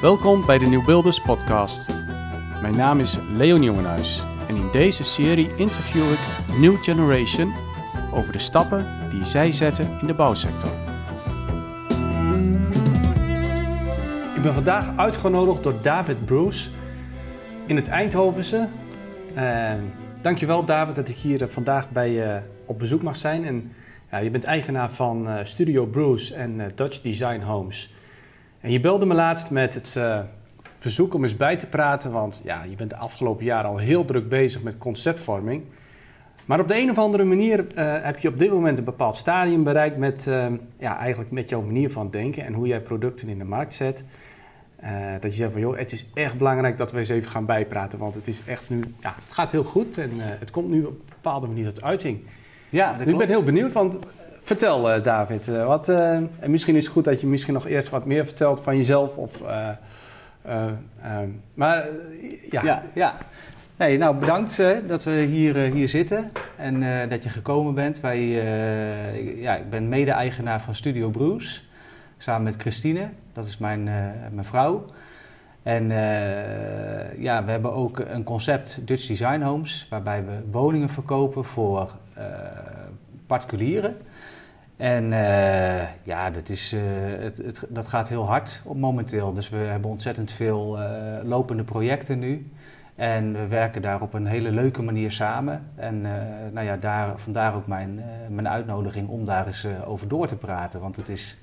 Welkom bij de Nieuwbeelders podcast. Mijn naam is Leon Jongenhuis en in deze serie interview ik New Generation over de stappen die zij zetten in de bouwsector. Ik ben vandaag uitgenodigd door David Bruce in het Eindhovense. Uh, dankjewel David dat ik hier vandaag bij je op bezoek mag zijn. En, ja, je bent eigenaar van uh, Studio Bruce en Dutch Design Homes. En je belde me laatst met het uh, verzoek om eens bij te praten, want ja, je bent de afgelopen jaren al heel druk bezig met conceptvorming. Maar op de een of andere manier uh, heb je op dit moment een bepaald stadium bereikt met, uh, ja, eigenlijk met jouw manier van denken en hoe jij producten in de markt zet. dat je zegt van joh, het is echt belangrijk dat we eens even gaan bijpraten, want het is echt nu, ja, het gaat heel goed en het komt nu op een bepaalde manier tot uiting. Ja, dat ik ben heel benieuwd, want Vertel, uh, David. Uh, wat, uh, en misschien is het goed dat je misschien nog eerst wat meer vertelt van jezelf. Of, maar ja. Ja, ja. Nou, bedankt dat we hier, hier zitten en dat je gekomen bent. Wij, ja, ik ben mede-eigenaar van Studio Bruce, samen met Christine. Dat is mijn, mijn vrouw. En ja, we hebben ook een concept Dutch Design Homes, waarbij we woningen verkopen voor particulieren. En uh, ja, dat, is, uh, het, het, dat gaat heel hard op momenteel. Dus we hebben ontzettend veel uh, lopende projecten nu. En we werken daar op een hele leuke manier samen. En nou ja, daar, vandaar ook mijn, mijn uitnodiging om daar eens over door te praten. Want het is,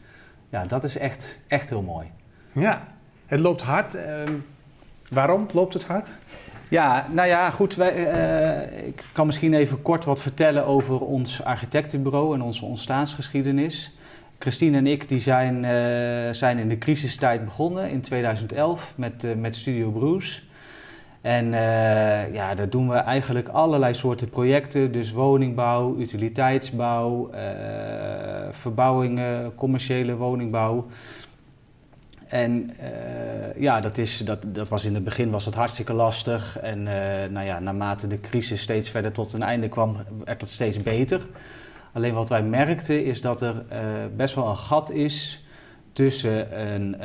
ja, dat is echt, echt heel mooi. Ja, het loopt hard. Ehm, waarom loopt het hard? Ja, nou ja, goed. Wij, uh, ik kan misschien even kort wat vertellen over ons architectenbureau en onze ontstaansgeschiedenis. Christine en ik die zijn, uh, zijn in de crisistijd begonnen in 2011 met, uh, met Studio Bruce. En ja, daar doen we eigenlijk allerlei soorten projecten. Dus woningbouw, utiliteitsbouw, verbouwingen, commerciële woningbouw. En uh, ja, dat, is, dat, dat was in het begin was het hartstikke lastig. En uh, nou ja, naarmate de crisis steeds verder tot een einde kwam, werd het steeds beter. Alleen wat wij merkten is dat er uh, best wel een gat is tussen een,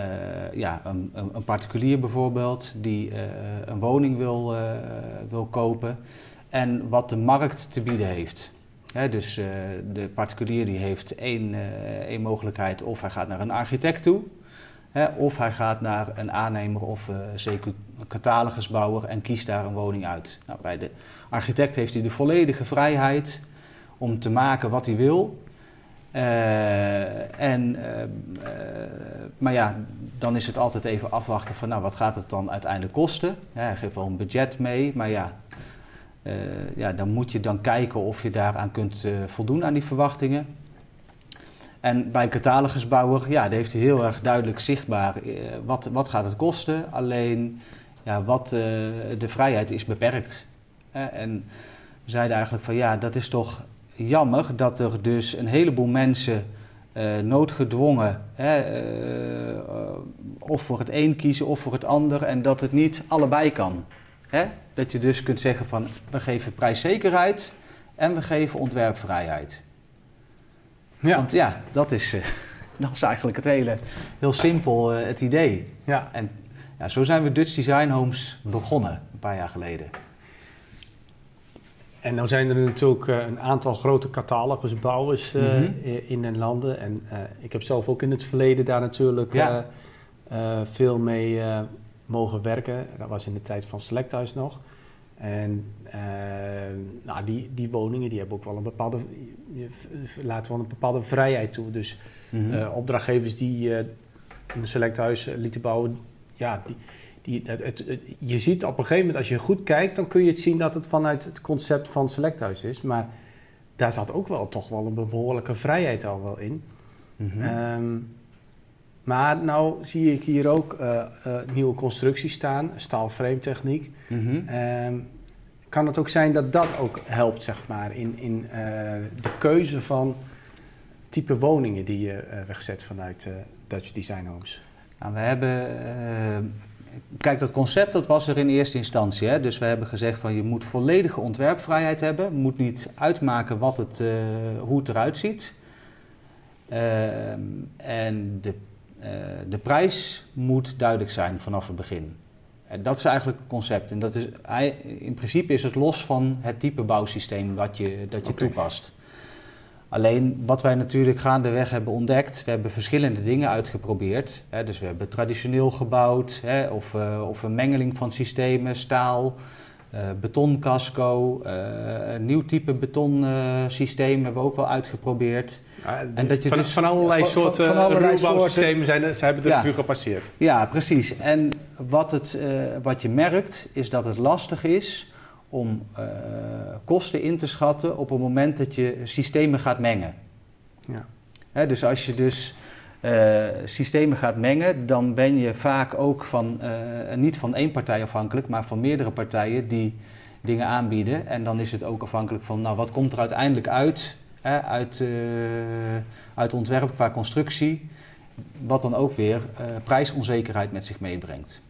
ja, een, een, particulier bijvoorbeeld die een woning wil, wil kopen en wat de markt te bieden heeft. He, dus de particulier die heeft één, één mogelijkheid of hij gaat naar een architect toe of hij gaat naar een aannemer of uh, een catalogusbouwer en kiest daar een woning uit. Nou, bij de architect heeft hij de volledige vrijheid om te maken wat hij wil. Uh, en, uh, maar ja, dan is het altijd even afwachten van nou, wat gaat het dan uiteindelijk kosten. Ja, hij geeft wel een budget mee, maar ja, ja, dan moet je dan kijken of je daaraan kunt voldoen aan die verwachtingen. En bij een catalogusbouwer, ja, daar heeft hij heel erg duidelijk zichtbaar eh, wat, wat gaat het kosten. Alleen, ja, wat, uh, de vrijheid is beperkt. en we zeiden eigenlijk van ja, dat is toch jammer dat er dus een heleboel mensen uh, noodgedwongen of voor het een kiezen of voor het ander en dat het niet allebei kan. Hè? Dat je dus kunt zeggen van we geven prijszekerheid en we geven ontwerpvrijheid. Ja. Want ja, dat is, uh, dat is eigenlijk het hele, heel simpel uh, het idee. Ja. En ja, zo zijn we Dutch Design Homes begonnen, een paar jaar geleden. En nou zijn er natuurlijk uh, een aantal grote catalogusbouwers mm -hmm. in de landen. En ik heb zelf ook in het verleden daar natuurlijk ja. veel mee mogen werken. Dat was in de tijd van Selecthuis nog. En nou, die, die woningen die hebben ook wel een bepaalde, laten wel een bepaalde vrijheid toe. Dus mm -hmm. uh, opdrachtgevers die uh, een selecthuis lieten bouwen, ja, die, die, het, het, het, je ziet op een gegeven moment, als je goed kijkt, dan kun je het zien dat het vanuit het concept van selecthuis is. Maar daar zat ook wel toch wel een behoorlijke vrijheid al wel in. Mm -hmm. um, maar nou zie ik hier ook uh, nieuwe constructies staan, staalframe-techniek. Mm -hmm. um, kan het ook zijn dat dat ook helpt, zeg maar, in, in uh, de keuze van type woningen die je wegzet vanuit Dutch Design Homes? Nou, we hebben, kijk, dat concept dat was er in eerste instantie. Hè? Dus we hebben gezegd van je moet volledige ontwerpvrijheid hebben, moet niet uitmaken wat het, hoe het eruit ziet. en de de prijs moet duidelijk zijn vanaf het begin. En dat is eigenlijk het concept. En dat is, in principe is het los van het type bouwsysteem dat je, dat je toepast. Alleen wat wij natuurlijk gaandeweg hebben ontdekt, we hebben verschillende dingen uitgeprobeerd. Hè, dus we hebben traditioneel gebouwd, hè, of, uh, of een mengeling van systemen, staal, betoncasco, uh, een nieuw type betonsysteem hebben we ook wel uitgeprobeerd. en dat je van, dus, van allerlei soorten van, allerlei systemen zijn, ze hebben de ja, gepasseerd. Ja, precies. En wat, het, wat je merkt, is dat het lastig is om kosten in te schatten op het moment dat je systemen gaat mengen. Ja. Hè, dus als je dus uh, systemen gaat mengen, dan ben je vaak ook van, uh, niet van één partij afhankelijk, maar van meerdere partijen die dingen aanbieden. En dan is het ook afhankelijk van, nou, wat komt er uiteindelijk uit, hè, uit, uit ontwerp qua constructie, wat dan ook weer prijsonzekerheid met zich meebrengt.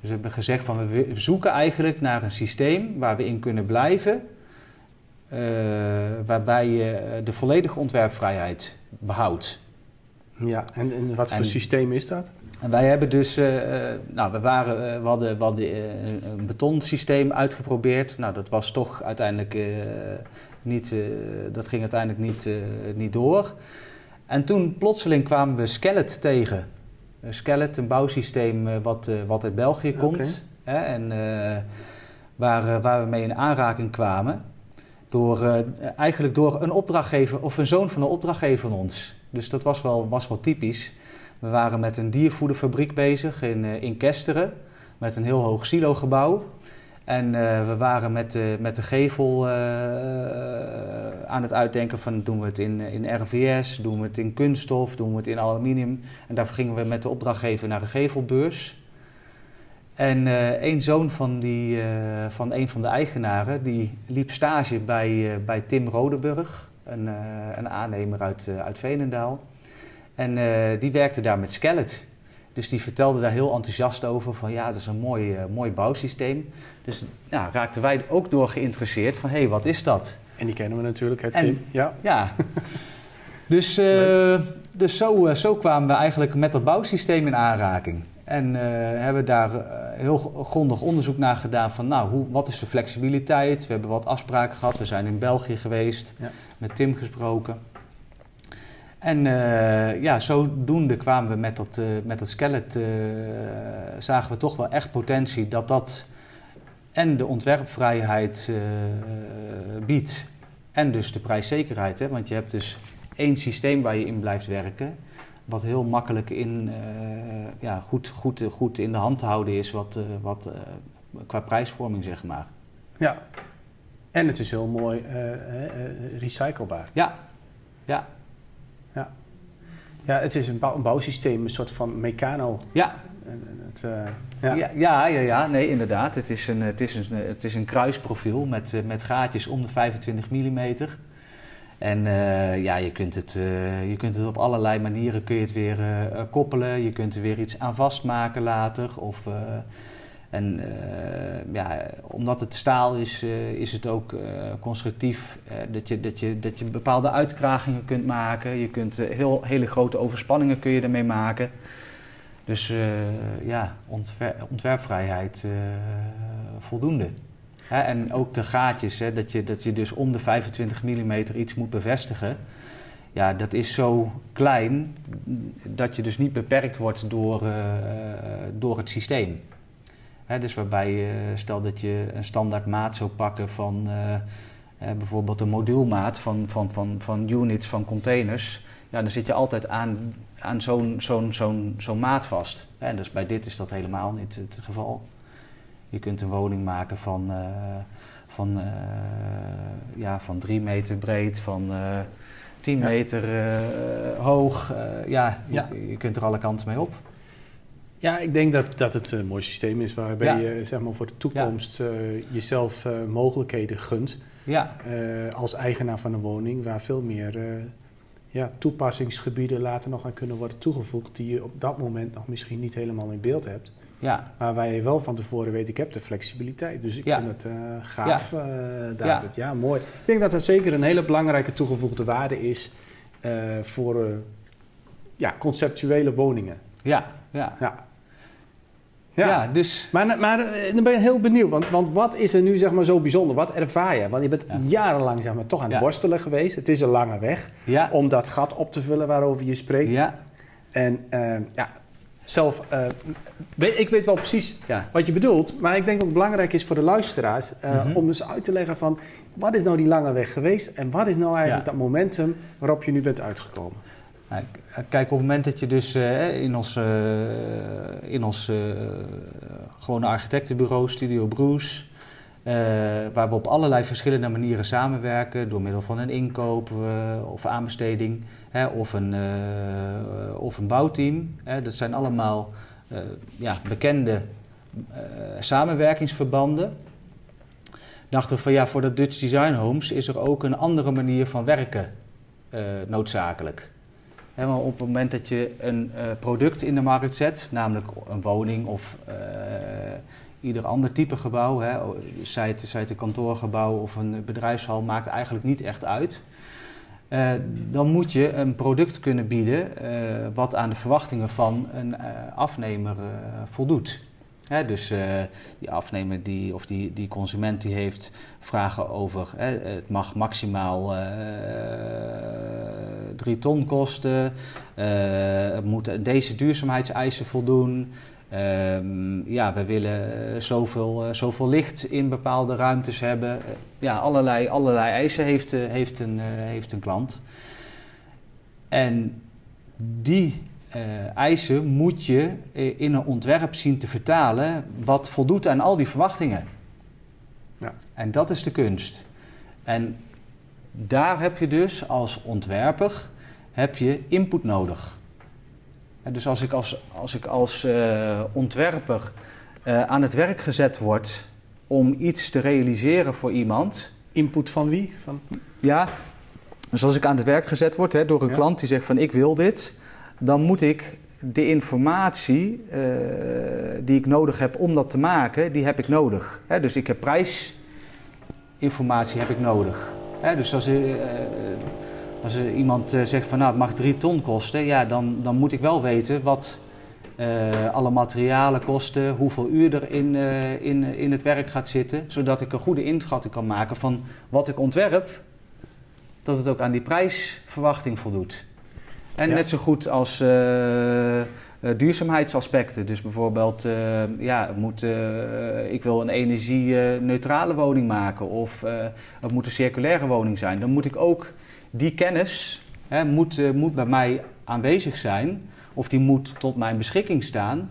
Dus we hebben gezegd van we zoeken eigenlijk naar een systeem waar we in kunnen blijven, uh, waarbij je de volledige ontwerpvrijheid behoudt. Ja, en, en wat voor systeem is dat? En wij hebben dus, uh, nou, we, waren, we hadden, we hadden een betonsysteem uitgeprobeerd. Nou, dat was toch uiteindelijk niet, dat ging uiteindelijk niet, niet door. En toen plotseling kwamen we Skelet tegen. Skelet, een bouwsysteem eh, wat, eh, wat uit België komt. Hè, en eh, waar, waar we mee in aanraking kwamen. Door, eigenlijk door een opdrachtgever of een zoon van een opdrachtgever van ons. Dus dat was wel, was wel typisch. We waren met een diervoederfabriek bezig in, in Kesteren. Met een heel hoog silogebouw. En uh, we waren met, uh, met de gevel uh, aan het uitdenken van doen we het in, in RVS, doen we het in kunststof, doen we het in aluminium. En daarvoor gingen we met de opdrachtgever naar een gevelbeurs. En een zoon van, die, van een van de eigenaren, die liep stage bij, bij Tim Rodeburg, een, een aannemer uit, uit Veenendaal. En die werkte daar met Skelet. Dus die vertelde daar heel enthousiast over van ja, dat is een mooi, mooi bouwsysteem. Dus ja, raakten wij ook door geïnteresseerd van hé, hey, wat is dat? En die kennen we natuurlijk, het Tim. Ja. ja. dus uh, dus zo, zo kwamen we eigenlijk met dat bouwsysteem in aanraking. En uh, hebben daar heel grondig onderzoek naar gedaan van nou, hoe, wat is de flexibiliteit? We hebben wat afspraken gehad. We zijn in België geweest, ja. met Tim gesproken. En uh, ja, zodoende kwamen we met dat, met dat skelet, zagen we toch wel echt potentie dat dat en de ontwerpvrijheid biedt en dus de prijszekerheid. Hè? Want je hebt dus één systeem waar je in blijft werken, wat heel makkelijk in, uh, ja, goed, goed, goed in de hand te houden is wat, uh, wat, qua prijsvorming, zeg maar. Ja, en het is heel mooi recyclebaar. Ja, ja. Ja, ja het is een, bouw, een bouwsysteem, een soort van mecano. Ja, het, uh, ja. Ja, ja. ja, ja, nee, inderdaad. Het is een, het is een, het is een kruisprofiel met, eh, met gaatjes om de 25 mm. En uh, ja, je kunt, het, uh, je kunt het op allerlei manieren kun je het weer koppelen. Je kunt er weer iets aan vastmaken later. Of, en ja, omdat het staal is, is het ook constructief dat, je, dat, je, dat je bepaalde uitkragingen kunt maken. Je kunt heel, hele grote overspanningen kun je ermee maken. Dus ja, ontwerpvrijheid uh, voldoende. Hè, en ook de gaatjes, hè, dat, je, dat je dus om de 25 mm iets moet bevestigen. Ja, dat is zo klein dat je dus niet beperkt wordt door, uh, door het systeem. Hè, dus waarbij je, stel dat je een standaard maat zou pakken van bijvoorbeeld een moduulmaat van, van, van, van units van containers. Ja, dan zit je altijd aan aan zo'n zo'n zo'n zo'n maat vast. En dus bij dit is dat helemaal niet het geval. Je kunt een woning maken van, uh, van, uh, ja, van drie meter breed, van uh, tien ja. meter hoog. ja, ja. Je, je, kunt er alle kanten mee op. Ja, ik denk dat, dat het een mooi systeem is waarbij ja. je zeg maar, voor de toekomst jezelf mogelijkheden gunt. Ja. als eigenaar van een woning waar veel meer ja, toepassingsgebieden later nog aan kunnen worden toegevoegd die je op dat moment nog misschien niet helemaal in beeld hebt. Ja. Maar waar je wel van tevoren weet, ik heb de flexibiliteit. Dus ik vind het uh, gaaf, ja. Uh, David. Ja. mooi. Ik denk dat dat zeker een hele belangrijke toegevoegde waarde is uh, voor ja, conceptuele woningen. Ja, ja. Ja. Ja, dus... maar, maar eh, dan ben je heel benieuwd, want, want wat is er nu zeg maar zo bijzonder? Wat ervaar je? Want je bent Ja. jarenlang zeg maar, toch aan het worstelen geweest. Het is een lange weg om dat gat op te vullen waarover je spreekt. ja, En eh, ja, zelf, eh, weet, ik weet wel precies ja. wat je bedoelt, maar ik denk dat het belangrijk is voor de luisteraars eh, Mhm. om dus uit te leggen van wat is nou die lange weg geweest en wat is nou eigenlijk Ja. dat momentum waarop je nu bent uitgekomen. Nou, k- Kijk, op het moment dat je dus eh, in ons, eh, in ons eh, gewone architectenbureau, Studio Bruce, eh, waar we op allerlei verschillende manieren samenwerken, door middel van een inkoop eh, of aanbesteding hè, of, een, eh, of een bouwteam. Hè, dat zijn allemaal ja, bekende samenwerkingsverbanden. Dachten we van ja, voor de Dutch Design Homes is er ook een andere manier van werken noodzakelijk. Hè, want op het moment dat je een product in de markt zet, namelijk een woning of ieder ander type gebouw, hè, zij, het, zij het een kantoorgebouw of een bedrijfshal, maakt eigenlijk niet echt uit. Eh, dan moet je een product kunnen bieden eh, wat aan de verwachtingen van een eh, afnemer voldoet. Dus die afnemer die, of die, die consument die heeft vragen over hè, het mag maximaal eh, drie ton kosten, het moet deze duurzaamheidseisen voldoen. Ehm, ja, we willen zoveel, eh, zoveel licht in bepaalde ruimtes hebben. Eh, ja, allerlei, allerlei eisen heeft, eh, heeft, een, heeft een klant. En die eisen moet je in een ontwerp zien te vertalen wat voldoet aan al die verwachtingen. Ja. En dat is de kunst. En daar heb je dus als ontwerper heb je input nodig. En dus als ik als, als, ik als eh, ontwerper eh, aan het werk gezet word om iets te realiseren voor iemand, Input van wie? Van, ja, dus als ik aan het werk gezet word hè, door een Ja. klant die zegt van ik wil dit, dan moet ik de informatie eh, die ik nodig heb om dat te maken, die heb ik nodig. Hè, dus ik heb prijsinformatie heb ik nodig. Hè, dus als, als er iemand eh, zegt van nou het mag drie ton kosten, ja, dan, dan moet ik wel weten wat eh, alle materialen kosten, hoeveel uur er in, eh, in, in het werk gaat zitten, zodat ik een goede inschatting kan maken van wat ik ontwerp, dat het ook aan die prijsverwachting voldoet. En Ja. net zo goed als duurzaamheidsaspecten. Dus bijvoorbeeld, ja, moet, ik wil een energie-neutrale woning maken of het moet een circulaire woning zijn. Dan moet ik ook die kennis, hè, moet, eh, moet bij mij aanwezig zijn of die moet tot mijn beschikking staan.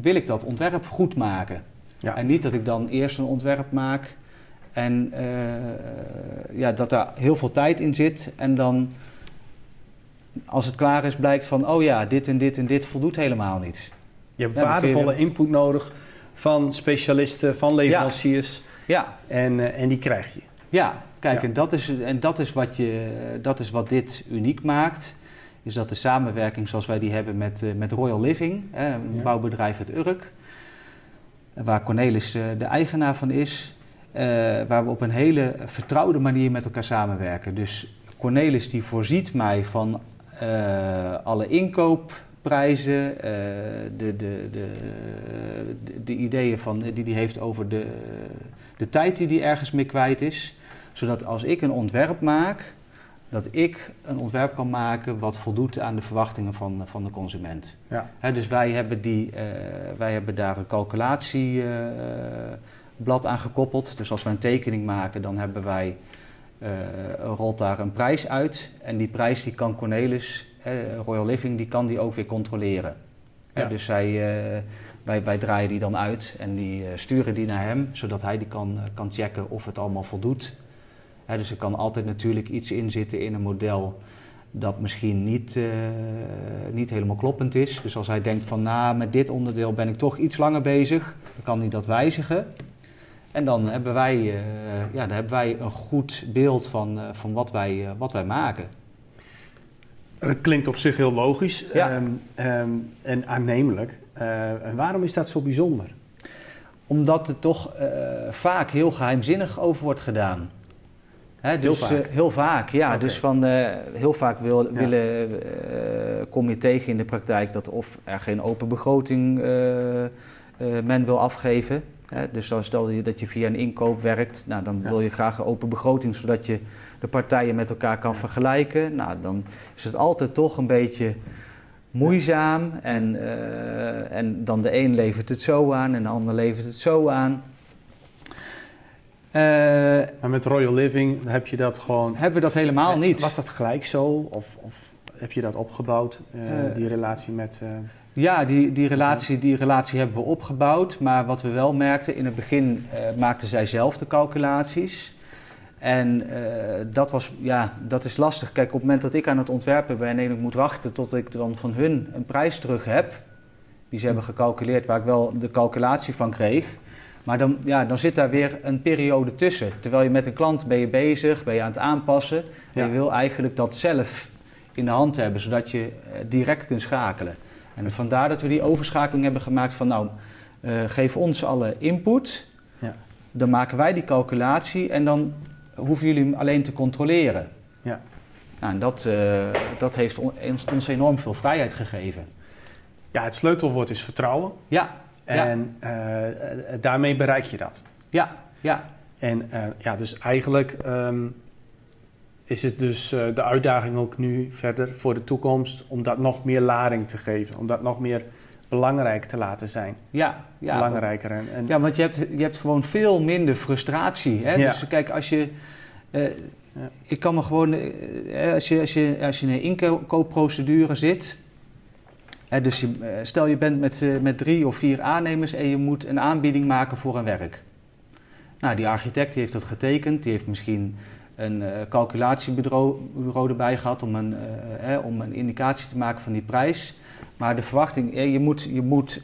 Wil ik dat ontwerp goed maken? Ja. En niet dat ik dan eerst een ontwerp maak en eh, ja, dat daar heel veel tijd in zit en dan als het klaar is blijkt van oh ja, dit en dit en dit voldoet helemaal niet. je hebt Ja, je- waardevolle input nodig van specialisten, van leveranciers Ja, en, eh, en die krijg je. ja. Kijk, Ja. en, dat is, en dat, is wat je, dat is wat dit uniek maakt. Is dat de samenwerking zoals wij die hebben met, eh, met Royal Living, hè, een Ja. bouwbedrijf uit Urk, waar Cornelis eh, de eigenaar van is, eh, waar we op een hele vertrouwde manier met elkaar samenwerken. Dus Cornelis die voorziet mij van eh, alle inkoopprijzen, eh, de, de, de, de, de ideeën van, die hij heeft over de, de tijd die hij ergens mee kwijt is. Zodat als ik een ontwerp maak, dat ik een ontwerp kan maken wat voldoet aan de verwachtingen van, van de consument. Ja. Dus wij hebben, die, eh, wij hebben daar een calculatieblad aan gekoppeld. Dus als wij een tekening maken, dan hebben wij, eh, rolt daar een prijs uit. En die prijs die kan Cornelis, Royal Living, die kan die ook weer controleren. Ja. dus zij, eh, wij, wij draaien die dan uit en die sturen die naar hem, zodat hij die kan, kan checken of het allemaal voldoet. Dus er kan altijd natuurlijk iets in zitten in een model dat misschien niet, eh, niet helemaal kloppend is. Dus als hij denkt van nou, met dit onderdeel ben ik toch iets langer bezig, dan kan hij dat wijzigen. En dan hebben wij, eh, ja, dan hebben wij een goed beeld van, eh, van wat, wij, wat wij maken. Het klinkt op zich heel logisch Ja. ehm, ehm, en aannemelijk. En waarom is dat zo bijzonder? Omdat er toch vaak heel geheimzinnig over wordt gedaan. Hè, Heel dus, vaak? eh, heel vaak, ja. Dus van, eh, heel vaak wil, Ja. willen, eh, kom je tegen in de praktijk dat of er geen open begroting men wil afgeven. Dus dan stel je dat je via een inkoop werkt. Nou, dan Ja. wil je graag een open begroting, zodat je de partijen met elkaar kan vergelijken. Nou, dan is het altijd toch een beetje moeizaam. En, en dan de een levert het zo aan en de ander levert het zo aan. Eh, Maar met Royal Living heb je dat gewoon... hebben we dat helemaal Eh, niet. Was dat gelijk zo? Of, of heb je dat opgebouwd, eh, Eh, die relatie met... eh, Ja, die, die, relatie, die relatie hebben we opgebouwd. Maar wat we wel merkten, in het begin eh, maakten zij zelf de calculaties. En eh, dat, was, ja, dat is lastig. Kijk, op het moment dat ik aan het ontwerpen ben en ik moet wachten tot ik dan van hun een prijs terug heb, die ze hebben gecalculeerd waar ik wel de calculatie van kreeg. Maar dan, ja, dan zit daar weer een periode tussen. Terwijl je met een klant ben je bezig, ben je aan het aanpassen. En Ja. je wil eigenlijk dat zelf in de hand hebben, zodat je eh, direct kunt schakelen. En vandaar dat we die overschakeling hebben gemaakt van nou, eh, geef ons alle input. Ja. Dan maken wij die calculatie en dan hoeven jullie hem alleen te controleren. Ja. Nou, en dat, eh, dat heeft on- ons, ons enorm veel vrijheid gegeven. ja, het sleutelwoord is vertrouwen. Ja, En eh, eh, daarmee bereik je dat. ja, ja. En eh, ja, dus eigenlijk ehm, is het dus de uitdaging ook nu verder voor de toekomst om dat nog meer lading te geven. Om dat nog meer belangrijk te laten zijn. ja, ja. Belangrijker. En, en, Ja, want je hebt, je hebt gewoon veel minder frustratie. Hè? Ja. Dus kijk, als je. Ja. Ik kan me gewoon. als, je, als, je, als je in een inkoopprocedure zit. Dus eh, stel je bent met, eh, met drie of vier aannemers en je moet een aanbieding maken voor een werk. Nou, die architect die heeft dat getekend. Die heeft misschien een eh, calculatiebureau bureau erbij gehad om een, om een indicatie te maken van die prijs. Maar de verwachting, je moet, je moet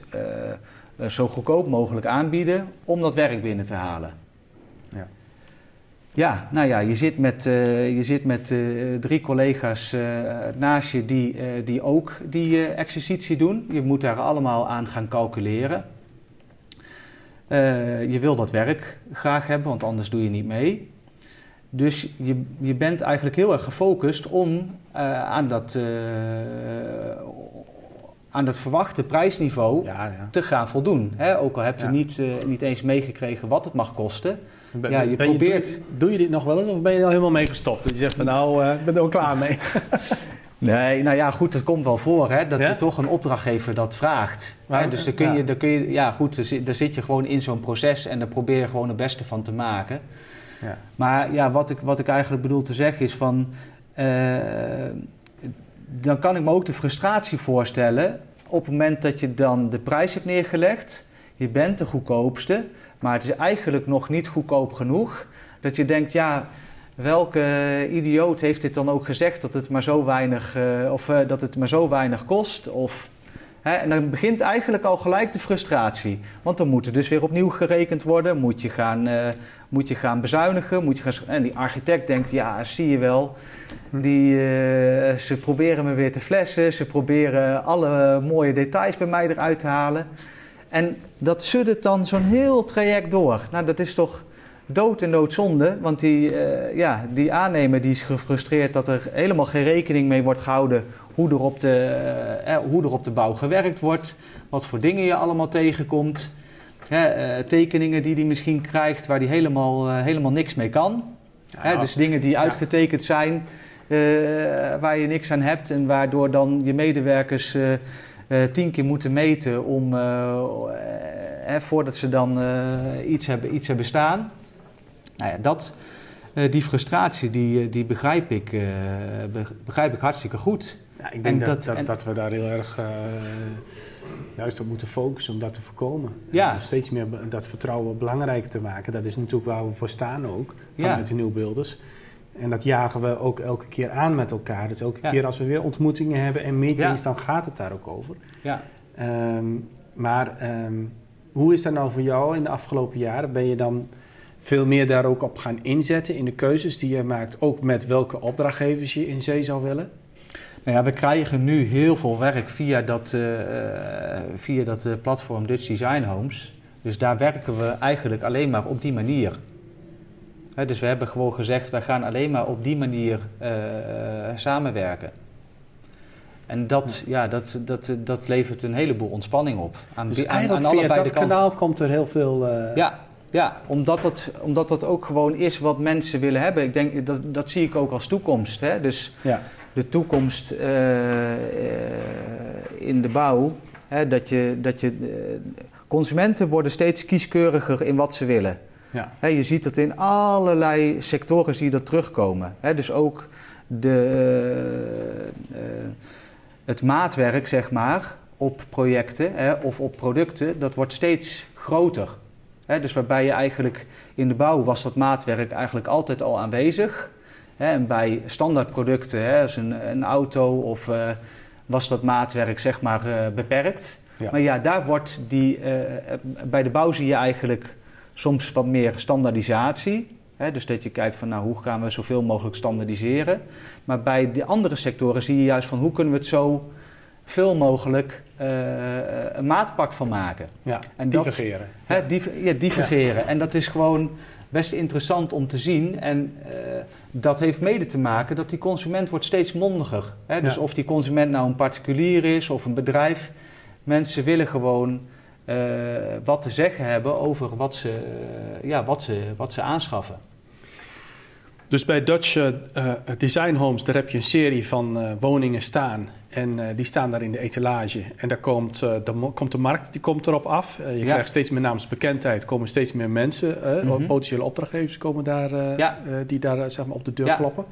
zo goedkoop mogelijk aanbieden om dat werk binnen te halen. Ja. Nou ja, je zit met, eh, je zit met eh, drie collega's eh, naast je die, die ook die exercitie doen. Je moet daar allemaal aan gaan calculeren. Je wil dat werk graag hebben, want anders doe je niet mee. Dus je, je bent eigenlijk heel erg gefocust om aan, dat, aan dat verwachte prijsniveau ja, ja. te gaan voldoen. Hè? Ook al heb je Ja. niet, niet eens meegekregen wat het mag kosten. Ja, je ben probeert- doe, doe je dit nog wel eens of ben je er al helemaal mee gestopt? Dat je zegt van nou, eh, ik ben er al klaar mee. Nee, nou ja, goed, het komt wel voor hè, dat Ja? je toch een opdrachtgever dat vraagt. Hè, dus dan kun, je, dan kun je, ja goed, daar zit, daar zit je gewoon in zo'n proces en daar probeer je gewoon het beste van te maken. Ja. Maar ja, wat ik, wat ik eigenlijk bedoel te zeggen is van, eh, dan kan ik me ook de frustratie voorstellen op het moment dat je dan de prijs hebt neergelegd, je bent de goedkoopste, maar het is eigenlijk nog niet goedkoop genoeg, dat je denkt, ja, welke idioot heeft dit dan ook gezegd dat het maar zo weinig, eh, of, eh, dat het maar zo weinig kost? Of, hè, en dan begint eigenlijk al gelijk de frustratie. Want dan moet er dus weer opnieuw gerekend worden. Moet je gaan, eh, moet je gaan bezuinigen. Moet je gaan, en die architect denkt, ja, zie je wel. Die, ze proberen me weer te flessen. Ze proberen alle mooie details bij mij eruit te halen. En dat suddert dan zo'n heel traject door. Nou, dat is toch dood en doodzonde. Want die, eh, ja, die aannemer die is gefrustreerd dat er helemaal geen rekening mee wordt gehouden hoe er op de, eh, eh, hoe er op de bouw gewerkt wordt. Wat voor dingen je allemaal tegenkomt. Hè, tekeningen die hij misschien krijgt waar hij helemaal, helemaal niks mee kan. Hè, dus dingen die Ja. uitgetekend zijn, waar je niks aan hebt en waardoor dan je medewerkers tien keer moeten meten om, eh, eh, voordat ze dan eh, iets, hebben, iets hebben staan. Nou ja, dat, eh, die frustratie die, eh, die begrijp, ik, eh, be- begrijp ik hartstikke goed. Ja, ik En denk dat, dat- dat, en- dat we daar heel erg eh, juist op moeten focussen om dat te voorkomen. Ja. En steeds meer dat vertrouwen belangrijk te maken. Dat is natuurlijk waar we voor staan ook, vanuit de nieuwbeelders. En dat jagen we ook elke keer aan met elkaar. Dus elke Ja. keer als we weer ontmoetingen hebben en meetings, Ja. dan gaat het daar ook over. Ja. Ehm, maar ehm, hoe is dat nou voor jou in de afgelopen jaren? Ben je dan veel meer daar ook op gaan inzetten in de keuzes die je maakt? Ook met welke opdrachtgevers je in zee zou willen? Nou ja, we krijgen nu heel veel werk via dat, eh, eh, via dat eh, platform Dutch Design Homes. Dus daar werken we eigenlijk alleen maar op die manier. Dus we hebben gewoon gezegd, wij gaan alleen maar op die manier samenwerken. En dat, ja. dat, dat, dat levert een heleboel ontspanning op. Aan, dus eigenlijk aan, via dat kanaal komt er heel veel... Ja, ja, omdat dat, omdat dat ook gewoon is wat mensen willen hebben. Ik denk, dat, dat zie ik ook als toekomst. Hè? Dus ja. de toekomst uh, in de bouw, hè, dat je, dat je, consumenten worden steeds kieskeuriger in wat ze willen. Ja. Je ziet dat in allerlei sectoren zie je dat terugkomen. Dus ook de, het maatwerk, zeg maar, op projecten of op producten, dat wordt steeds groter dus waarbij je eigenlijk in de bouw was dat maatwerk eigenlijk altijd al aanwezig. en bij standaardproducten, als een, een auto of uh, was dat maatwerk zeg maar beperkt. Maar ja, daar wordt die, bij de bouw zie je eigenlijk soms wat meer standaardisatie. dus dat je kijkt van nou, hoe gaan we zoveel mogelijk standaardiseren. Maar bij de andere sectoren zie je juist van hoe kunnen we het zo veel mogelijk uh, een maatpak van maken. Ja, en divergeren. Dat, hè, div ja, divergeren. En dat is gewoon best interessant om te zien. En uh, dat heeft mede te maken dat die consument wordt steeds mondiger. Hè? Dus of die consument nou een particulier is of een bedrijf. Mensen willen gewoon wat te zeggen hebben over wat ze, ja, wat ze, wat ze aanschaffen. Dus bij Dutch uh, Design Homes, daar heb je een serie van uh, woningen staan. En uh, die staan daar in de etalage. En daar komt, de, komt de markt die komt erop af. je krijgt steeds meer naamsbekendheid. komen steeds meer mensen. Mm Potentiële opdrachtgevers komen daar, ja. die daar zeg maar, op de deur ja. kloppen.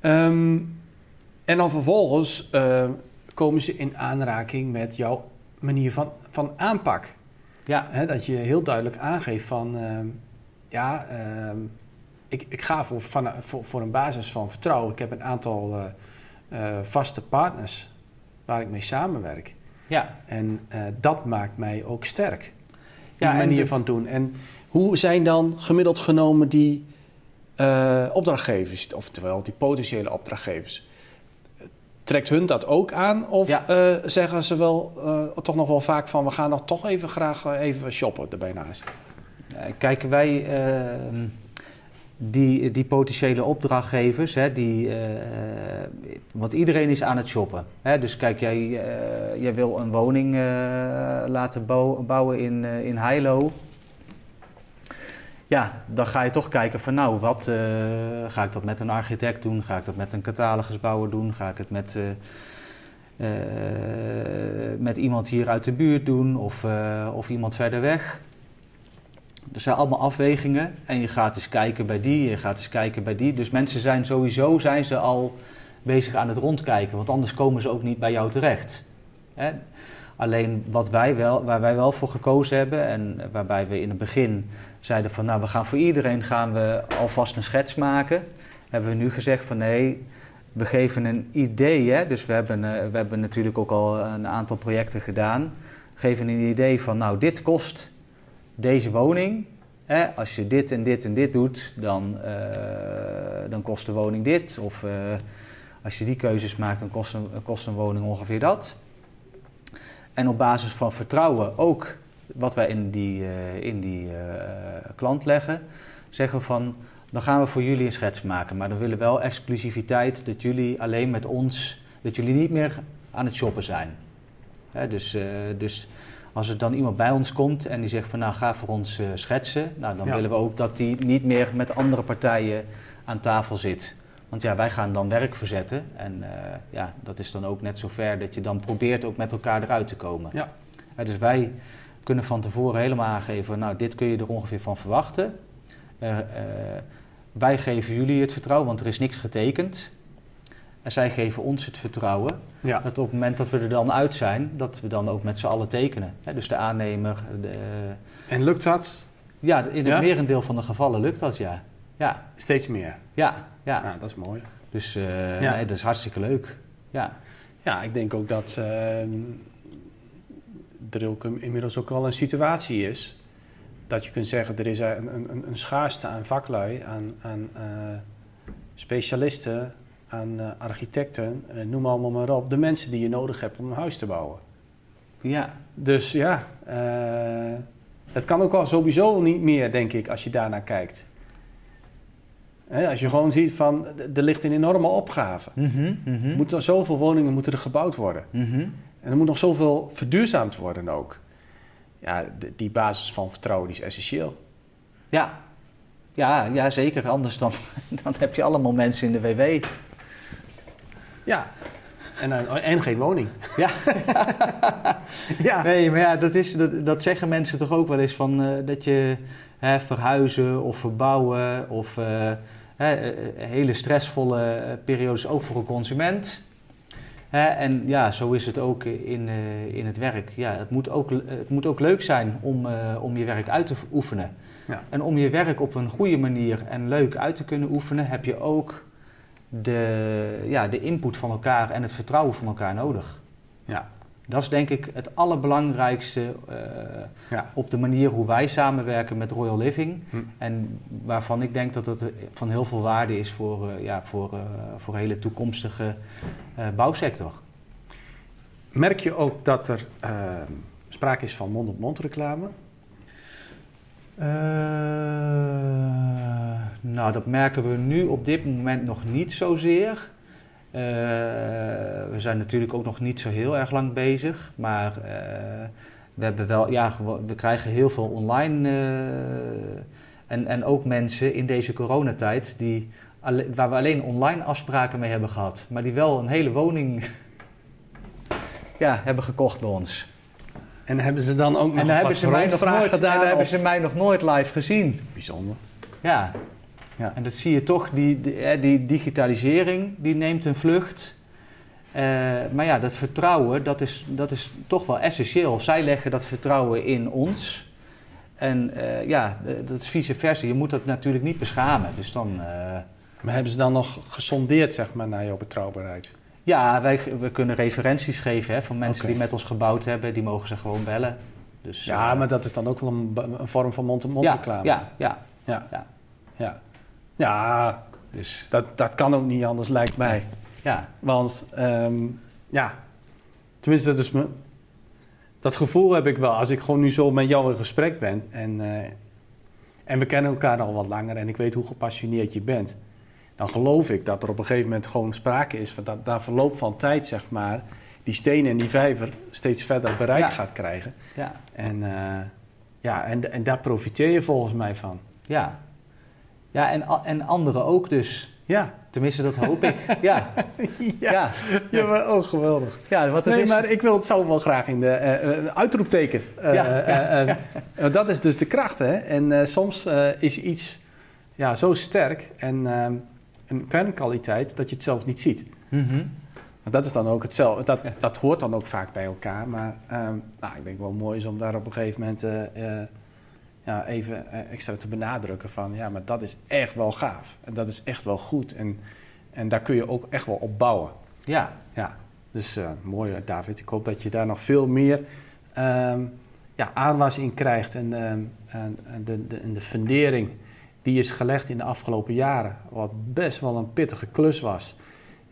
Um, en dan vervolgens komen ze in aanraking met jouw manier van, van aanpak. Ja. dat je heel duidelijk aangeeft van... Ehm, ja, ehm, ik, ik ga voor, van, voor, voor een basis van vertrouwen. Ik heb een aantal uh, uh, vaste partners waar ik mee samenwerk. Ja. En uh, dat maakt mij ook sterk. Die ja, manier van doen. En hoe zijn dan gemiddeld genomen die opdrachtgevers, oftewel die potentiële opdrachtgevers? Trekt hun dat ook aan? Of ja. zeggen ze wel toch nog wel vaak van we gaan nog toch even graag even shoppen erbij naast? Kijken wij ehm, die, die potentiële opdrachtgevers, hè, die, uh, want iedereen is aan het shoppen. Hè? Dus kijk, jij, uh, jij wil een woning uh, laten bouwen in, in Heilo. Ja, dan ga je toch kijken van nou, wat ga ik dat met een architect doen? Ga ik dat met een catalogusbouwer doen? Ga ik het met, met iemand hier uit de buurt doen of, of iemand verder weg? Er zijn allemaal afwegingen en je gaat eens kijken bij die, je gaat eens kijken bij die. Dus mensen zijn sowieso zijn ze al bezig aan het rondkijken, want anders komen ze ook niet bij jou terecht. Hè? Alleen wat wij wel, waar wij wel voor gekozen hebben en waarbij we in het begin zeiden van nou we gaan voor iedereen gaan we alvast een schets maken, hebben we nu gezegd van nee, we geven een idee. Hè? Dus we hebben, eh, we hebben natuurlijk ook al een aantal projecten gedaan. Geven een idee van nou dit kost deze woning, hè, als je dit en dit en dit doet, dan, uh, dan kost de woning dit. Of uh, als je die keuzes maakt, dan kost een, kost een woning ongeveer dat. En op basis van vertrouwen ook wat wij in die, uh, in die klant leggen, zeggen we van dan gaan we voor jullie een schets maken. Maar dan willen we wel exclusiviteit dat jullie alleen met ons, dat jullie niet meer aan het shoppen zijn. Hè, dus, dus als er dan iemand bij ons komt en die zegt van nou ga voor ons schetsen, nou, dan willen we ook dat die niet meer met andere partijen aan tafel zit. Want ja, wij gaan dan werk verzetten en uh, ja, dat is dan ook net zo ver dat je dan probeert ook met elkaar eruit te komen. Ja. Uh, dus wij kunnen van tevoren helemaal aangeven, nou dit kun je er ongeveer van verwachten. wij geven jullie het vertrouwen, want er is niks getekend. En zij geven ons het vertrouwen ja. dat op het moment dat we er dan uit zijn, dat we dan ook met z'n allen tekenen. dus de aannemer. De, en lukt dat? Ja, in het merendeel van de gevallen lukt dat, ja. Ja. Steeds meer? Ja, ja. ja dat is mooi. Dus uh, ja. nee, dat is hartstikke leuk. Ja, ja ik denk ook dat uh, er ook inmiddels ook wel een situatie is dat je kunt zeggen, er is een, een, een schaarste aan vaklui, aan, aan uh, specialisten aan uh, architecten, noem allemaal maar op, de mensen die je nodig hebt om een huis te bouwen. Ja. Dus ja, het kan ook al sowieso niet meer, denk ik, als je daarnaar kijkt. Als je gewoon ziet van, er ligt een enorme opgave. Mhm, mhm. Er moeten zoveel woningen moeten er gebouwd worden. Mhm. En er moet nog zoveel verduurzaamd worden ook. Ja, die basis van vertrouwen die is essentieel. Ja. Ja, ja, zeker. Anders dan, dan heb je allemaal mensen in de WW. Ja. En, eh, en geen woning. Ja. Ja. Nee, maar ja, dat, is, dat, dat zeggen mensen toch ook wel eens van eh, dat je hè, verhuizen of verbouwen of eh, hè, eh, hele stressvolle eh, periodes ook voor een consument. En ja, zo is het ook in, eh, in het werk. Ja, het, moet ook, het moet ook leuk zijn om, eh, om je werk uit te oefenen. Ja. En om je werk op een goede manier en leuk uit te kunnen oefenen, heb je ook de, ja, de input van elkaar en het vertrouwen van elkaar nodig. Ja. Dat is denk ik het allerbelangrijkste eh, Ja. op de manier hoe wij samenwerken met Royal Living. Hm. En waarvan ik denk dat het van heel veel waarde is voor, eh, ja, voor, eh, voor de hele toekomstige eh, bouwsector. Merk je ook dat er eh, sprake is van mond-op-mond reclame? Eh, nou, dat merken we nu op dit moment nog niet zozeer. Eh, we zijn natuurlijk ook nog niet zo heel erg lang bezig, maar eh, we hebben wel, ja, we krijgen heel veel online eh, en, en ook mensen in deze coronatijd die waar we alleen online afspraken mee hebben gehad, maar die wel een hele woning ja, hebben gekocht bij ons. En hebben ze dan ook nog En dan hebben ze, mij nog nooit, en gedaan? dan hebben ze mij nog nooit live gezien. Bijzonder. Ja. Ja. En dat zie je toch, die, die, die digitalisering die neemt een vlucht. Eh, maar ja, dat vertrouwen, dat is, dat is toch wel essentieel. Zij leggen dat vertrouwen in ons. En eh, ja, dat is vice versa. Je moet dat natuurlijk niet beschamen. Dus dan, eh, Maar hebben ze dan nog gesondeerd, zeg maar, naar jouw betrouwbaarheid? ja, wij, we kunnen referenties geven hè, van mensen die met ons gebouwd hebben. Die mogen ze gewoon bellen. Dus, Ja, maar dat is dan ook wel een, een vorm van mond-op-mond ja, reclame. ja, ja, ja. ja. ja. Ja, dus dat, dat kan ook niet anders, lijkt mij. ja. Want, ehm, ja, tenminste, dat is me. Dat gevoel heb ik wel als ik gewoon nu zo met jou in gesprek ben. En, eh, en we kennen elkaar al wat langer en ik weet hoe gepassioneerd je bent. Dan geloof ik dat er op een gegeven moment gewoon sprake is van dat na verloop van tijd, zeg maar, die steen en die vijver steeds verder bereik Ja. gaat krijgen. ja. En, eh, ja, en, en daar profiteer je volgens mij van. Ja, ja en, en anderen ook dus. Ja, Tenminste, dat hoop ik. Ja, ja. ja. ja maar, oh geweldig. ja want het nee, is... maar ik wil het zo wel graag in de eh, uitroepteken. Eh, Ja, dat is dus de kracht, hè. En soms is iets ja, zo sterk en een kernkwaliteit dat je het zelf niet ziet. Want dat is dan ook hetzelfde. Dat, dat hoort dan ook vaak bij elkaar. Maar nou, ik denk wel mooi is om daar op een gegeven moment ja, even eh, extra te benadrukken van... ja, maar dat is echt wel gaaf. En dat is echt wel goed. En, en daar kun je ook echt wel op bouwen. Ja, Ja, dus eh, mooi eh, David. Ik hoop dat je daar nog veel meer ehm, ja, aanwas in krijgt. En, ehm, en, en de, de, en de fundering die is gelegd in de afgelopen jaren, wat best wel een pittige klus was.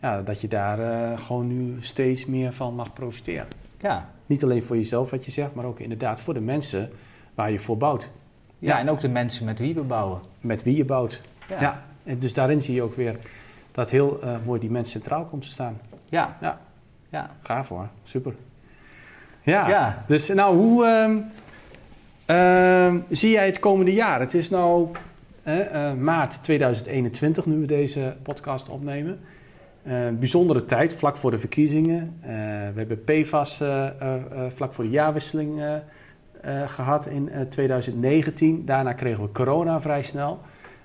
Ja, dat je daar gewoon nu steeds meer van mag profiteren. ja. Niet alleen voor jezelf wat je zegt, maar ook inderdaad voor de mensen waar je voor bouwt. Ja, en ook de mensen met wie we bouwen. Met wie je bouwt. Ja. En dus daarin zie je ook weer dat heel eh, mooi die mens centraal komt te staan. ja. Ja. ja. Gaaf hoor, super. Ja, Ja. dus nou, hoe ehm, ehm, zie jij het komende jaar? Het is nou eh, maart 2021 nu we deze podcast opnemen. Eh, bijzondere tijd, vlak voor de verkiezingen. We hebben PFAS eh, vlak voor de jaarwisseling eh, eh, gehad in eh, 2019. Daarna kregen we corona vrij snel.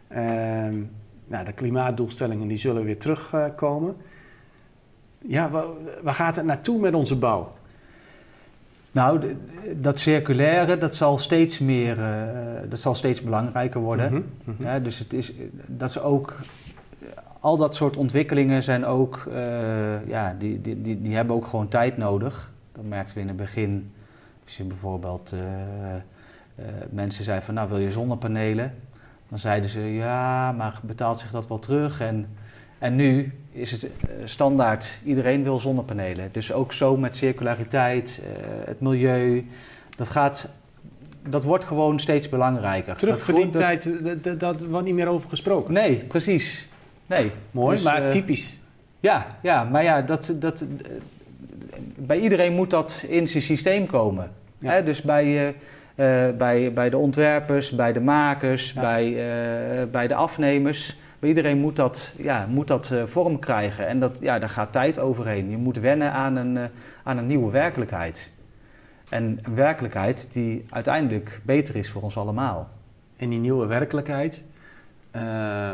Ehm, nou, de klimaatdoelstellingen die zullen weer terugkomen. ja, wa- waar gaat het naartoe met onze bouw? Nou, dat circulaire, dat zal steeds meer, eh, dat zal steeds belangrijker worden. Mhm, mhm. Dus het is, dat is ook, al dat soort ontwikkelingen zijn ook, eh, ja, die, die, die, die hebben ook gewoon tijd nodig. Dat merkten we in het begin. Als je bijvoorbeeld eh, eh, mensen zeiden van, nou wil je zonnepanelen? Dan zeiden ze, ja, maar betaalt zich dat wel terug? En, en nu is het eh, standaard, iedereen wil zonnepanelen. Dus ook zo met circulariteit, het milieu. Dat gaat dat wordt gewoon steeds belangrijker. Terugverdientijd, dat, dat, dat wordt niet meer over gesproken. Nee, precies. Nee. Mooi, dus, maar typisch. Ja, ja, maar ja, dat, dat, bij iedereen moet dat in zijn systeem komen. Hè? Dus bij, bij, bij de ontwerpers, bij de makers, bij, bij de afnemers bij iedereen moet dat, ja, moet dat vorm krijgen. En dat, ja, daar gaat tijd overheen. Je moet wennen aan een, aan een nieuwe werkelijkheid. En een werkelijkheid die uiteindelijk beter is voor ons allemaal. En die nieuwe werkelijkheid, uh,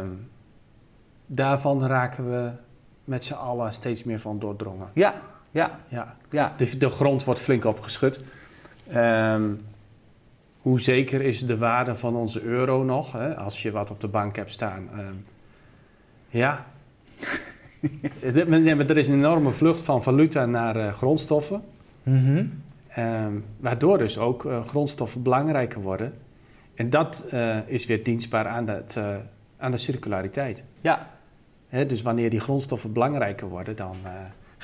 daarvan raken we met z'n allen steeds meer van doordrongen. Ja, ja. ja. ja. De, de grond wordt flink opgeschud. Um, hoe zeker is de waarde van onze euro nog? Hè? Als je wat op de bank hebt staan. Um, ja. er is een enorme vlucht van valuta naar uh, grondstoffen. Mm waardoor dus ook uh, grondstoffen belangrijker worden. En dat uh, is weer dienstbaar aan, dat, aan de circulariteit. Ja. Hè, dus wanneer die grondstoffen belangrijker worden, dan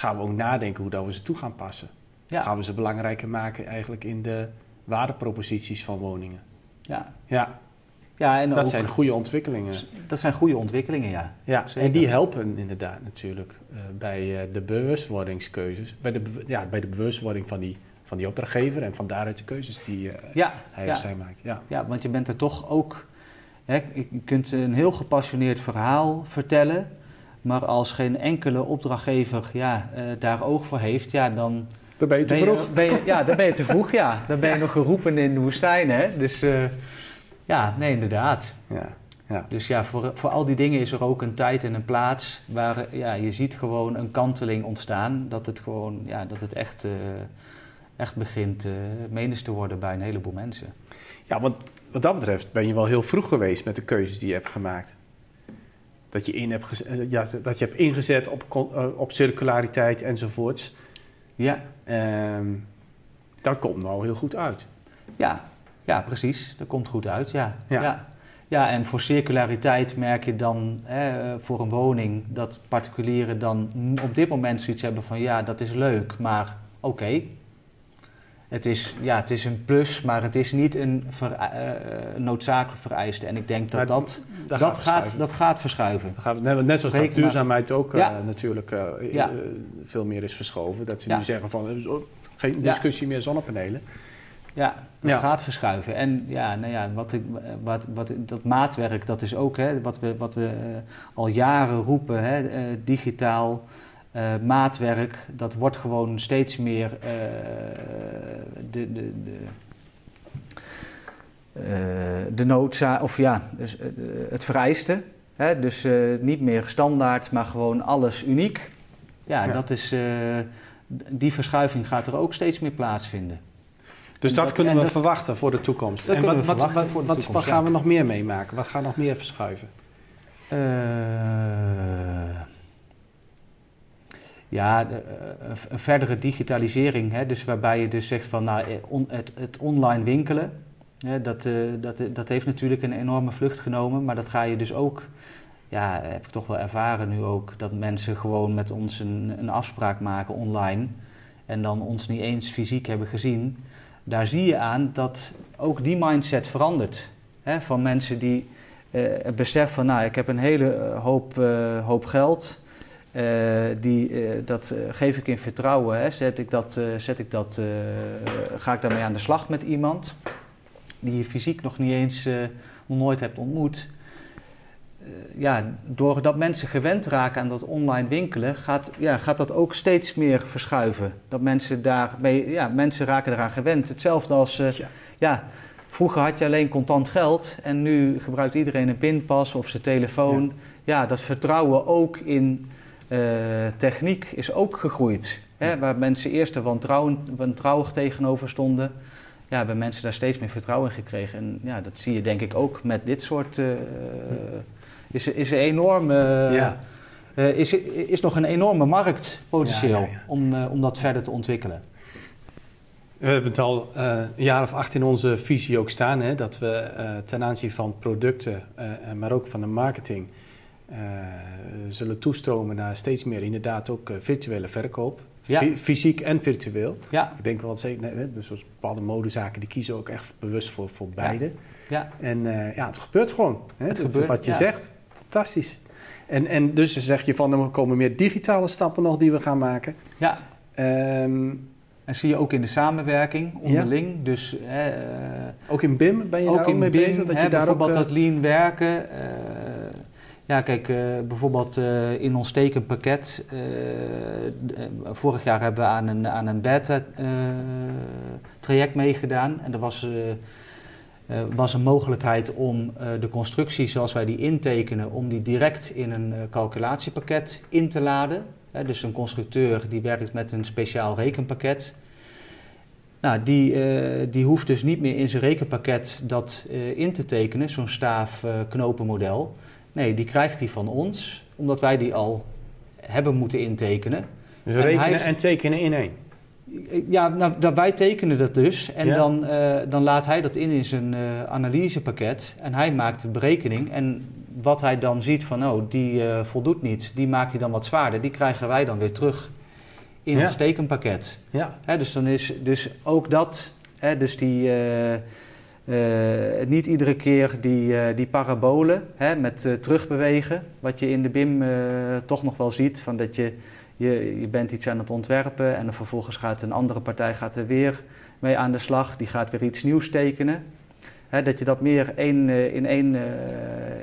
gaan we ook nadenken hoe dat we ze toe gaan passen. Ja. Gaan we ze belangrijker maken eigenlijk in de waardeproposities van woningen. Ja. Ja. Ja, en dat zijn goede ontwikkelingen. Dat zijn goede ontwikkelingen, ja. Ja, en die helpen inderdaad natuurlijk uh, bij uh, de bewustwordingskeuzes. Bij de, ja, bij de bewustwording van die, van die opdrachtgever en van daaruit de keuzes die uh, ja, hij ja. of zij maakt. Ja. ja, want je bent er toch ook... Hè, je kunt een heel gepassioneerd verhaal vertellen... maar als geen enkele opdrachtgever ja, daar oog voor heeft, ja, dan... Dan ben je te vroeg. Ben je, ja, dan ben je te vroeg, ja. Dan ben je nog geroepen in de woestijn, hè. Dus... Ja, nee, inderdaad. Ja. Ja. Dus ja, voor, voor al die dingen is er ook een tijd en een plaats waar ja, je ziet gewoon een kanteling ontstaan. Dat het gewoon, ja, dat het echt, uh, echt begint uh, menens te worden bij een heleboel mensen. Ja, want wat dat betreft ben je wel heel vroeg geweest met de keuzes die je hebt gemaakt. Dat je, in hebt, eh, ja, dat je hebt ingezet op, op circulariteit enzovoorts. Ja. Um, dat komt nou heel goed uit. Ja, ja, precies. Dat komt goed uit, ja. ja. ja. en voor circulariteit merk je dan hè, voor een woning dat particulieren dan op dit moment zoiets hebben van ja, dat is leuk, maar oké. Het, is, ja, het is een plus, maar het is niet een ver, uh, noodzakelijk vereiste. En ik denk dat dat, dat, dat, gaat, dat gaat verschuiven. net zoals dat duurzaamheid ook uh, natuurlijk ja. veel meer is verschoven. Dat ze nu zeggen van geen discussie meer zonnepanelen. Ja, het gaat verschuiven. En ja, nou ja, wat ik, wat, wat, dat maatwerk, dat is ook hè, wat we, wat we al jaren roepen, hè, digitaal uh, maatwerk, dat wordt gewoon steeds meer de, de, de, de noodzaak, of ja, dus, het vereiste. Hè, dus niet meer standaard, maar gewoon alles uniek. Ja, ja. Dat is, die verschuiving gaat er ook steeds meer plaatsvinden. Dus dat, kunnen we verwachten voor de toekomst. en wat, wat, wat, wat, gaan we nog meer meemaken? Wat gaat nog meer verschuiven? Uh, ja, de, uh, een verdere digitalisering. Hè, dus waarbij je dus zegt van nou, eh, het, het, online winkelen. Hè, dat, uh, dat, dat heeft natuurlijk een enorme vlucht genomen. Maar dat ga je dus ook ja, heb ik toch wel ervaren nu ook, dat mensen gewoon met ons een, een, afspraak maken online en dan ons niet eens fysiek hebben gezien daar zie je aan dat ook die mindset verandert. Hè, van mensen die uh, het besef van, nou, ik heb een hele eh, hoop, hoop geld. Uh, die, dat geef ik in vertrouwen. Hè. Zet ik dat, zet ik dat, ga ik daarmee aan de slag met iemand die je fysiek nog niet eens nog nooit hebt ontmoet. ja, doordat mensen gewend raken aan dat online winkelen, gaat, ja, gaat dat ook steeds meer verschuiven. Dat mensen daarmee, ja, mensen raken eraan gewend. Hetzelfde als, ja. ja. vroeger had je alleen contant geld en nu gebruikt iedereen een pinpas of zijn telefoon. Ja, dat vertrouwen ook in techniek is ook gegroeid. Hè? Waar mensen eerst er wantrouwig tegenover stonden, ja, hebben mensen daar steeds meer vertrouwen in gekregen. En ja, dat zie je denk ik ook met dit soort... Uh, is, is, een enorme, ja. uh, is, is nog een enorme marktpotentieel ja, ja, om, uh, om dat verder te ontwikkelen. We hebben het al een jaar of acht in onze visie ook staan, hè, dat we ten aanzien van producten, maar ook van de marketing, zullen toestromen naar steeds meer inderdaad ook virtuele verkoop. fysiek en virtueel. Ja. Ik denk wel zeker, dus zoals bepaalde modezaken, die kiezen ook echt bewust voor, voor beide. Ja. En uh, ja, het gebeurt gewoon. Hè? Het, het gebeurt, wat je zegt. Fantastisch. En, en dus zeg je van, er komen meer digitale stappen nog die we gaan maken. Ja. Um, en zie je ook in de samenwerking onderling. Dus, uh, ook in BIM ben je ook daar ook mee BIM, bezig? Dat je daar bijvoorbeeld ook, uh, dat lean werken. Ja, kijk, bijvoorbeeld in ons tekenpakket. vorig jaar hebben we aan een, aan een beta-traject meegedaan. En er was was een mogelijkheid om de constructie zoals wij die intekenen, om die direct in een calculatiepakket in te laden. dus een constructeur die werkt met een speciaal rekenpakket. Nou, die, die hoeft dus niet meer in zijn rekenpakket dat in te tekenen, zo'n staafknopenmodel. Nee, die krijgt hij van ons, omdat wij die al hebben moeten intekenen. Dus rekenen en tekenen in één? Ja, nou, wij tekenen dat dus. En dan, uh, dan laat hij dat in in zijn uh, analysepakket. En hij maakt de berekening. En wat hij dan ziet van, oh, die uh, voldoet niet. Die maakt hij dan wat zwaarder. Die krijgen wij dan weer terug in ja. ons tekenpakket. Ja. Hè, dus dan is dus ook dat... Hè, dus die... niet iedere keer die, die parabolen hè, met terugbewegen. Wat je in de BIM toch nog wel ziet. Van dat je je, je bent iets aan het ontwerpen en dan vervolgens gaat een andere partij gaat er weer mee aan de slag. Die gaat weer iets nieuws tekenen. dat je dat meer één, in, één,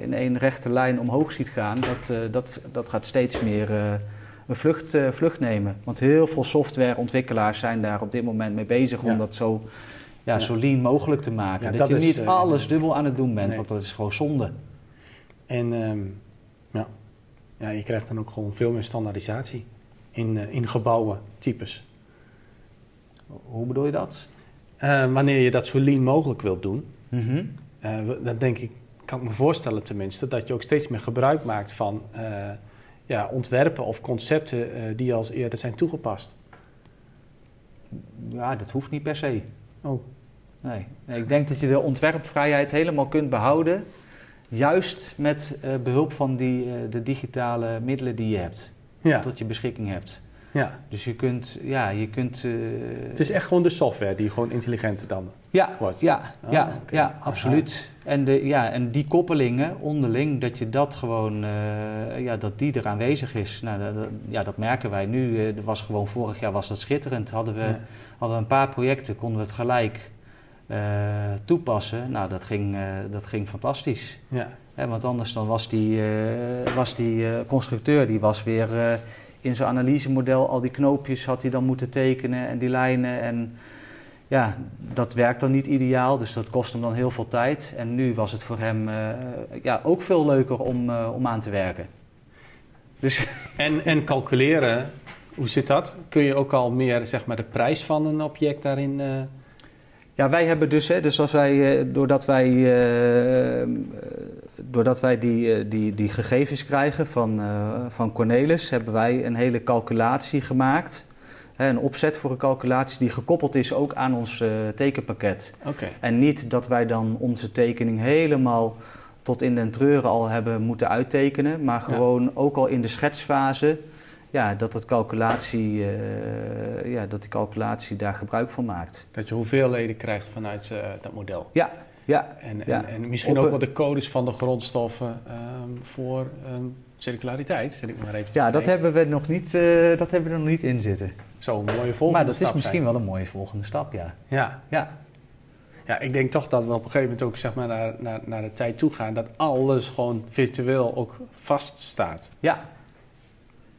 in één rechte lijn omhoog ziet gaan, dat, dat, dat gaat steeds meer een vlucht, vlucht nemen. Want heel veel softwareontwikkelaars zijn daar op dit moment mee bezig ja. om dat zo, ja, zo lean mogelijk te maken. Dat, dat, je is, niet alles dubbel aan het doen bent, nee. want dat is gewoon zonde. En um, ja. ja, je krijgt dan ook gewoon veel meer standaardisatie in, uh, in gebouwen types. Hoe bedoel je dat? Uh, wanneer je dat zo lean mogelijk wilt doen, mm -hmm. dan denk ik, kan ik me voorstellen tenminste, dat je ook steeds meer gebruik maakt van ja, ontwerpen of concepten die als eerder zijn toegepast. Ja, dat hoeft niet per se. Oh. Nee. nee ik denk dat je de ontwerpvrijheid helemaal kunt behouden, juist met behulp van die, de digitale middelen die je hebt ja. tot je beschikking hebt. Ja. Dus je kunt, ja, je kunt... Uh, het is echt gewoon de software die gewoon intelligenter dan ja, wordt? Ja, oh, ja, okay. ja absoluut. En, de, ja, en die koppelingen onderling, dat je dat gewoon, uh, ja, dat die er aanwezig is. Nou, dat, ja, dat merken wij nu. Uh, was gewoon, vorig jaar was dat schitterend. Hadden we, ja. hadden we een paar projecten, konden we het gelijk toepassen. Nou, dat ging, dat ging fantastisch. Ja want anders dan was die, uh, was die constructeur die was weer in zijn analysemodel al die knoopjes had hij dan moeten tekenen en die lijnen. En ja, dat werkt dan niet ideaal, dus dat kost hem dan heel veel tijd. En nu was het voor hem ja, ook veel leuker om, om aan te werken. Dus en, en calculeren, hoe zit dat? Kun je ook al meer zeg maar, de prijs van een object daarin ja, wij hebben dus, hè, dus als wij, doordat wij doordat wij die, eh, die, die gegevens krijgen van, uh, van Cornelis, hebben wij een hele calculatie gemaakt. Hè, een opzet voor een calculatie die gekoppeld is ook aan ons uh, tekenpakket. Okay. En niet dat wij dan onze tekening helemaal tot in den treuren al hebben moeten uittekenen, maar gewoon ook al in de schetsfase. Ja, dat, het calculatie, uh, ja, dat die calculatie daar gebruik van maakt. Dat je hoeveelheden krijgt vanuit dat model. Ja, ja. En, en, en misschien ook wel de codes van de grondstoffen um, voor um, circulariteit, zet ik maar even Ja, dat hebben we nog niet, uh, dat hebben we nog niet in zitten. Zo, een mooie volgende Maar dat is misschien wel een mooie volgende stap, ja. Ja. ja. Ja, ik denk toch dat we op een gegeven moment ook zeg maar, naar, naar, naar de tijd toe gaan dat alles gewoon virtueel ook vaststaat. Ja.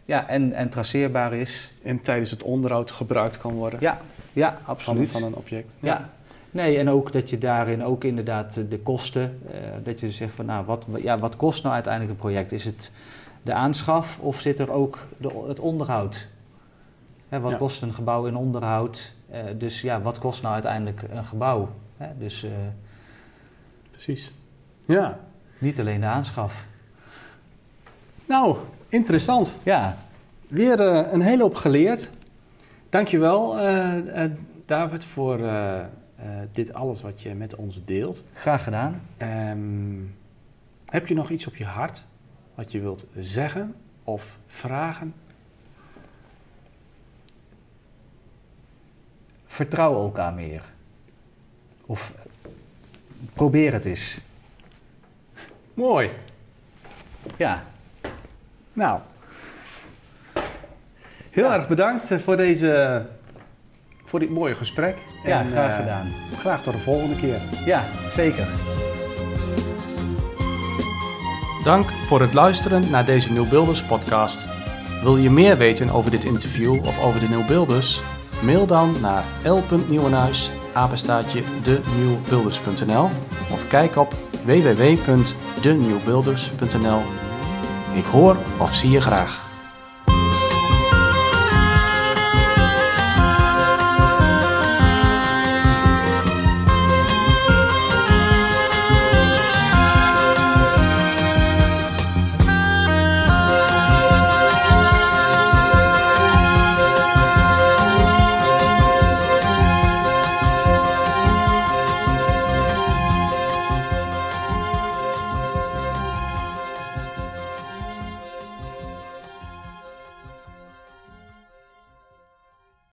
Ja, en, en traceerbaar is. En tijdens het onderhoud gebruikt kan worden. Ja, ja absoluut. Van, van een object. ja. Nee, en ook dat je daarin ook inderdaad de kosten, uh, dat je zegt van nou, wat, ja, wat kost nou uiteindelijk een project? Is het de aanschaf of zit er ook de, het onderhoud? Hè, wat kost een gebouw in onderhoud? Uh, dus ja, wat kost nou uiteindelijk een gebouw? Hè, dus, uh, Precies. Ja. Niet alleen de aanschaf. Nou, interessant. Ja. Weer een hele hoop geleerd. Dankjewel, David, voor uh, dit alles wat je met ons deelt. Graag gedaan. Um, heb je nog iets op je hart wat je wilt zeggen of vragen? vertrouw elkaar meer. Of probeer het eens. Mooi. Ja. Nou. Heel Ja. erg bedankt voor, deze, voor dit mooie gesprek. Ja, En, graag eh, gedaan. Graag tot de volgende keer. Ja, zeker. Dank voor het luisteren naar deze Nieuw Builders podcast. Wil je meer weten over dit interview of over de Nieuw Builders? Mail dan naar l.nieuwenhuis, apenstaatje denieuwbuilders.nl of kijk op www.denieuwbuilders.nl. Ik hoor of zie je graag.